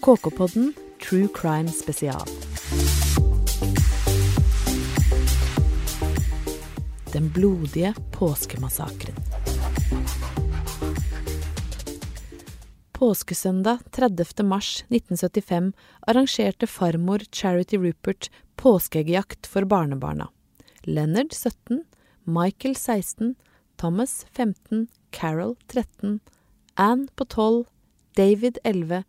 KK-podden True Crime Spesial. Den blodige påskemassakren. Påskesøndag 30. mars 1975 arrangerte farmor Charity Rupert påskeeggjakt for barnebarna. Leonard 17, Michael 16, Thomas 15, Carol 13, Anne på 12, David 11,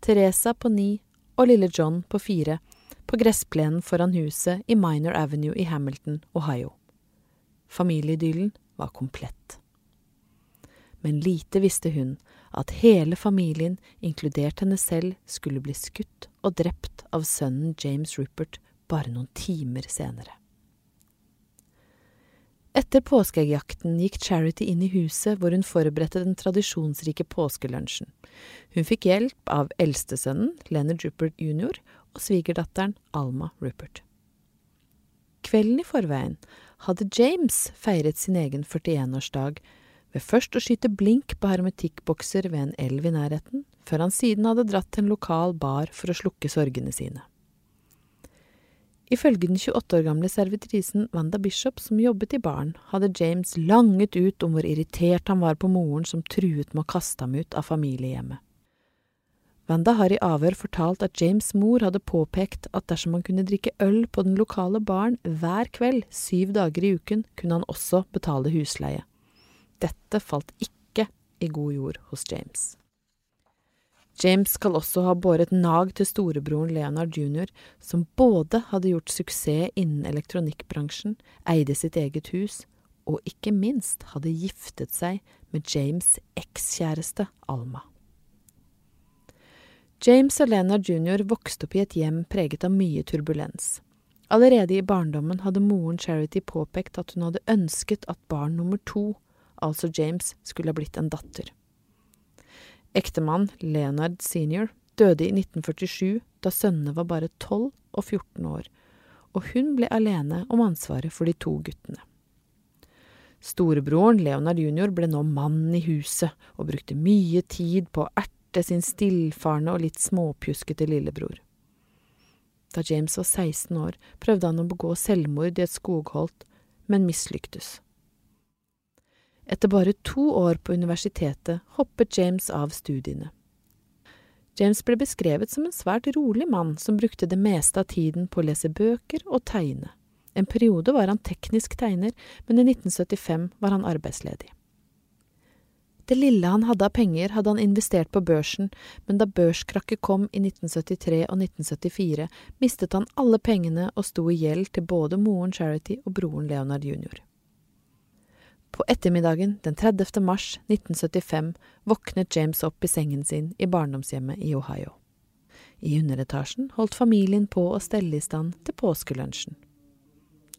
Teresa på ni og lille John på fire på gressplenen foran huset i Minor Avenue i Hamilton, Ohio. Familieidyllen var komplett. Men lite visste hun at hele familien, inkludert henne selv, skulle bli skutt og drept av sønnen James Rupert bare noen timer senere. Etter påskeeggjakten gikk Charity inn i huset hvor hun forberedte den tradisjonsrike påskelunsjen. Hun fikk hjelp av eldstesønnen, Leonard Rupert jr., og svigerdatteren, Alma Rupert. Kvelden i forveien hadde James feiret sin egen 41-årsdag ved først å skyte blink på hermetikkbokser ved en elv i nærheten, før han siden hadde dratt til en lokal bar for å slukke sorgene sine. Ifølge den 28 år gamle servitrisen Wanda Bishop, som jobbet i baren, hadde James langet ut om hvor irritert han var på moren som truet med å kaste ham ut av familiehjemmet. Wanda har i avhør fortalt at James' mor hadde påpekt at dersom han kunne drikke øl på den lokale baren hver kveld syv dager i uken, kunne han også betale husleie. Dette falt ikke i god jord hos James. James skal også ha båret nag til storebroren Leonard jr., som både hadde gjort suksess innen elektronikkbransjen, eide sitt eget hus, og ikke minst hadde giftet seg med James' ekskjæreste Alma. James og Leonard jr. vokste opp i et hjem preget av mye turbulens. Allerede i barndommen hadde moren Charity påpekt at hun hadde ønsket at barn nummer to, altså James, skulle ha blitt en datter. Ektemann Leonard senior døde i 1947 da sønnene var bare 12 og 14 år, og hun ble alene om ansvaret for de to guttene. Storebroren Leonard junior, ble nå mannen i huset og brukte mye tid på å erte sin stillfarne og litt småpjuskete lillebror. Da James var 16 år, prøvde han å begå selvmord i et skogholt, men mislyktes. Etter bare to år på universitetet hoppet James av studiene. James ble beskrevet som en svært rolig mann som brukte det meste av tiden på å lese bøker og tegne. En periode var han teknisk tegner, men i 1975 var han arbeidsledig. Det lille han hadde av penger, hadde han investert på børsen, men da børskrakket kom i 1973 og 1974, mistet han alle pengene og sto i gjeld til både moren Charity og broren Leonard jr. På ettermiddagen den 30. mars 1975 våknet James opp i sengen sin i barndomshjemmet i Ohio. I underetasjen holdt familien på å stelle i stand til påskelunsjen.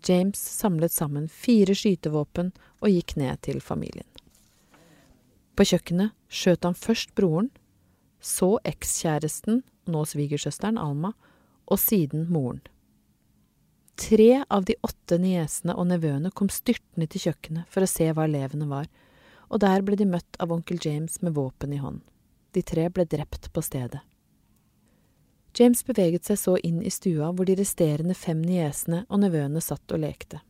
James samlet sammen fire skytevåpen og gikk ned til familien. På kjøkkenet skjøt han først broren, så ekskjæresten, nå svigersøsteren Alma, og siden moren. Tre av de åtte niesene og nevøene kom styrtende til kjøkkenet for å se hva elevene var, og der ble de møtt av onkel James med våpen i hånd. De tre ble drept på stedet. James beveget seg så inn i stua hvor de resterende fem niesene og nevøene satt og lekte.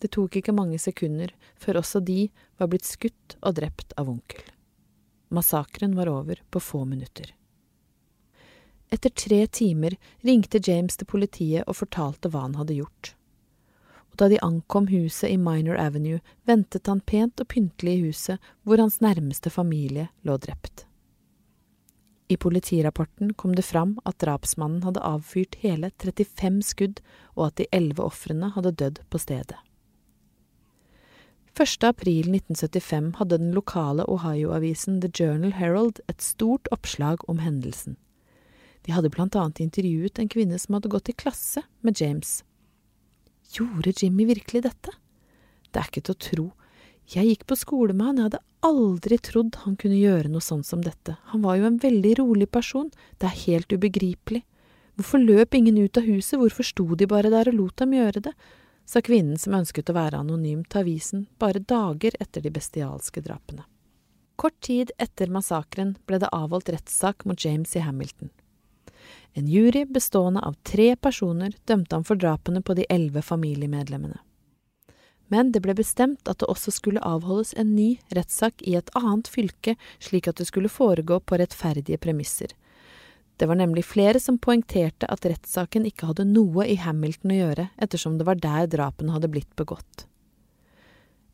Det tok ikke mange sekunder før også de var blitt skutt og drept av onkel. Massakren var over på få minutter. Etter tre timer ringte James til politiet og fortalte hva han hadde gjort. Og da de ankom huset i Minor Avenue, ventet han pent og pyntelig i huset hvor hans nærmeste familie lå drept. I politirapporten kom det fram at drapsmannen hadde avfyrt hele 35 skudd, og at de elleve ofrene hadde dødd på stedet. 1. april 1975 hadde den lokale Ohio-avisen The Journal Herald et stort oppslag om hendelsen. De hadde blant annet intervjuet en kvinne som hadde gått i klasse med James. Gjorde Jimmy virkelig dette? Det er ikke til å tro. Jeg gikk på skole med han, jeg hadde aldri trodd han kunne gjøre noe sånt som dette. Han var jo en veldig rolig person, det er helt ubegripelig. Hvorfor løp ingen ut av huset, hvorfor sto de bare der og lot dem gjøre det? sa kvinnen som ønsket å være anonym til avisen bare dager etter de bestialske drapene. Kort tid etter massakren ble det avholdt rettssak mot James i Hamilton. En jury bestående av tre personer dømte ham for drapene på de elleve familiemedlemmene. Men det ble bestemt at det også skulle avholdes en ny rettssak i et annet fylke, slik at det skulle foregå på rettferdige premisser. Det var nemlig flere som poengterte at rettssaken ikke hadde noe i Hamilton å gjøre, ettersom det var der drapene hadde blitt begått.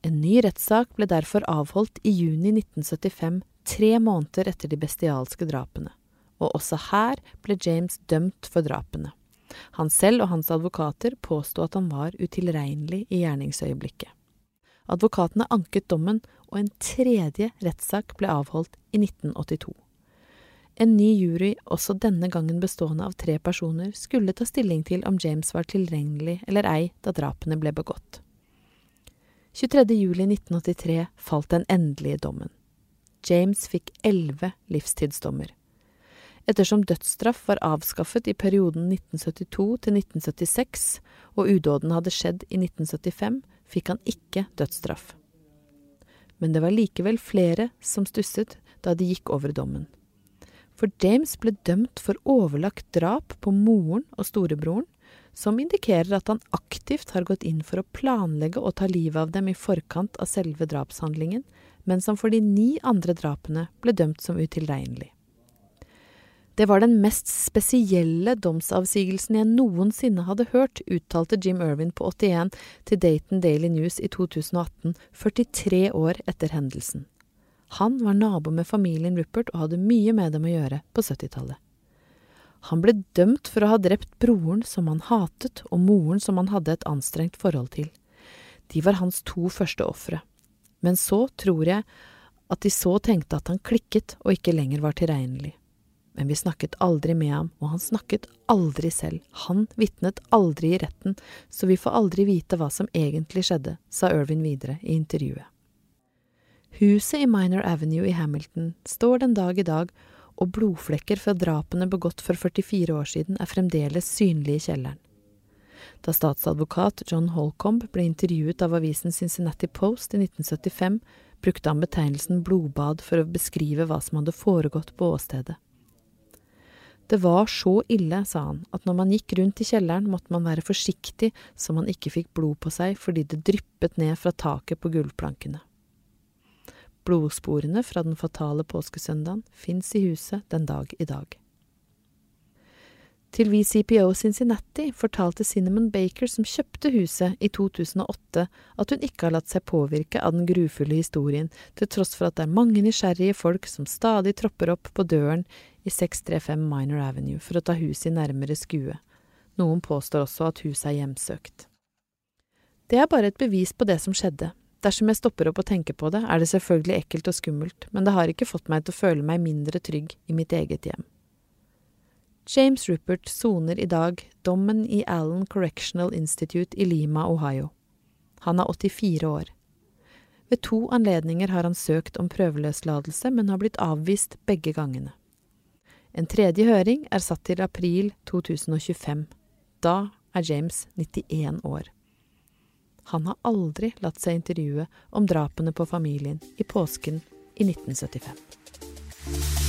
En ny rettssak ble derfor avholdt i juni 1975, tre måneder etter de bestialske drapene, og også her ble James dømt for drapene. Han selv og hans advokater påsto at han var utilregnelig i gjerningsøyeblikket. Advokatene anket dommen, og en tredje rettssak ble avholdt i 1982. En ny jury, også denne gangen bestående av tre personer, skulle ta stilling til om James var tilregnelig eller ei da drapene ble begått. 23.07.1983 falt den endelige dommen. James fikk elleve livstidsdommer. Ettersom dødsstraff var avskaffet i perioden 1972 til 1976, og udåden hadde skjedd i 1975, fikk han ikke dødsstraff. Men det var likevel flere som stusset da de gikk over dommen. For James ble dømt for overlagt drap på moren og storebroren, som indikerer at han aktivt har gått inn for å planlegge å ta livet av dem i forkant av selve drapshandlingen, mens han for de ni andre drapene ble dømt som utilregnelig. Det var den mest spesielle domsavsigelsen jeg noensinne hadde hørt, uttalte Jim Irvin på 81 til Dayton Daily News i 2018, 43 år etter hendelsen. Han var nabo med familien Rupert og hadde mye med dem å gjøre på 70-tallet. Han ble dømt for å ha drept broren som han hatet, og moren som han hadde et anstrengt forhold til. De var hans to første ofre. Men så tror jeg at de så tenkte at han klikket og ikke lenger var tilregnelig. Men vi snakket aldri med ham, og han snakket aldri selv, han vitnet aldri i retten, så vi får aldri vite hva som egentlig skjedde, sa Irvin videre i intervjuet. Huset i Minor Avenue i Hamilton står den dag i dag og blodflekker fra drapene begått for 44 år siden er fremdeles synlige i kjelleren. Da statsadvokat John Holcomb ble intervjuet av avisen Cincinnati Post i 1975, brukte han betegnelsen blodbad for å beskrive hva som hadde foregått på åstedet. Det var så ille, sa han, at når man gikk rundt i kjelleren, måtte man være forsiktig så man ikke fikk blod på seg fordi det dryppet ned fra taket på gulvplankene. Blodsporene fra den fatale påskesøndagen fins i huset den dag i dag. Til VCPO Cincinnati fortalte Cinnamon Baker, som kjøpte huset i 2008, at hun ikke har latt seg påvirke av den grufulle historien, til tross for at det er mange nysgjerrige folk som stadig tropper opp på døren i 635 Minor Avenue for å ta huset i nærmere skue. Noen påstår også at huset er hjemsøkt. Det er bare et bevis på det som skjedde, Dersom jeg stopper opp og tenker på det, er det selvfølgelig ekkelt og skummelt, men det har ikke fått meg til å føle meg mindre trygg i mitt eget hjem. James Rupert soner i dag dommen i Allen Correctional Institute i Lima, Ohio. Han er 84 år. Ved to anledninger har han søkt om prøveløslatelse, men har blitt avvist begge gangene. En tredje høring er satt til april 2025. Da er James 91 år. Han har aldri latt seg intervjue om drapene på familien i påsken i 1975.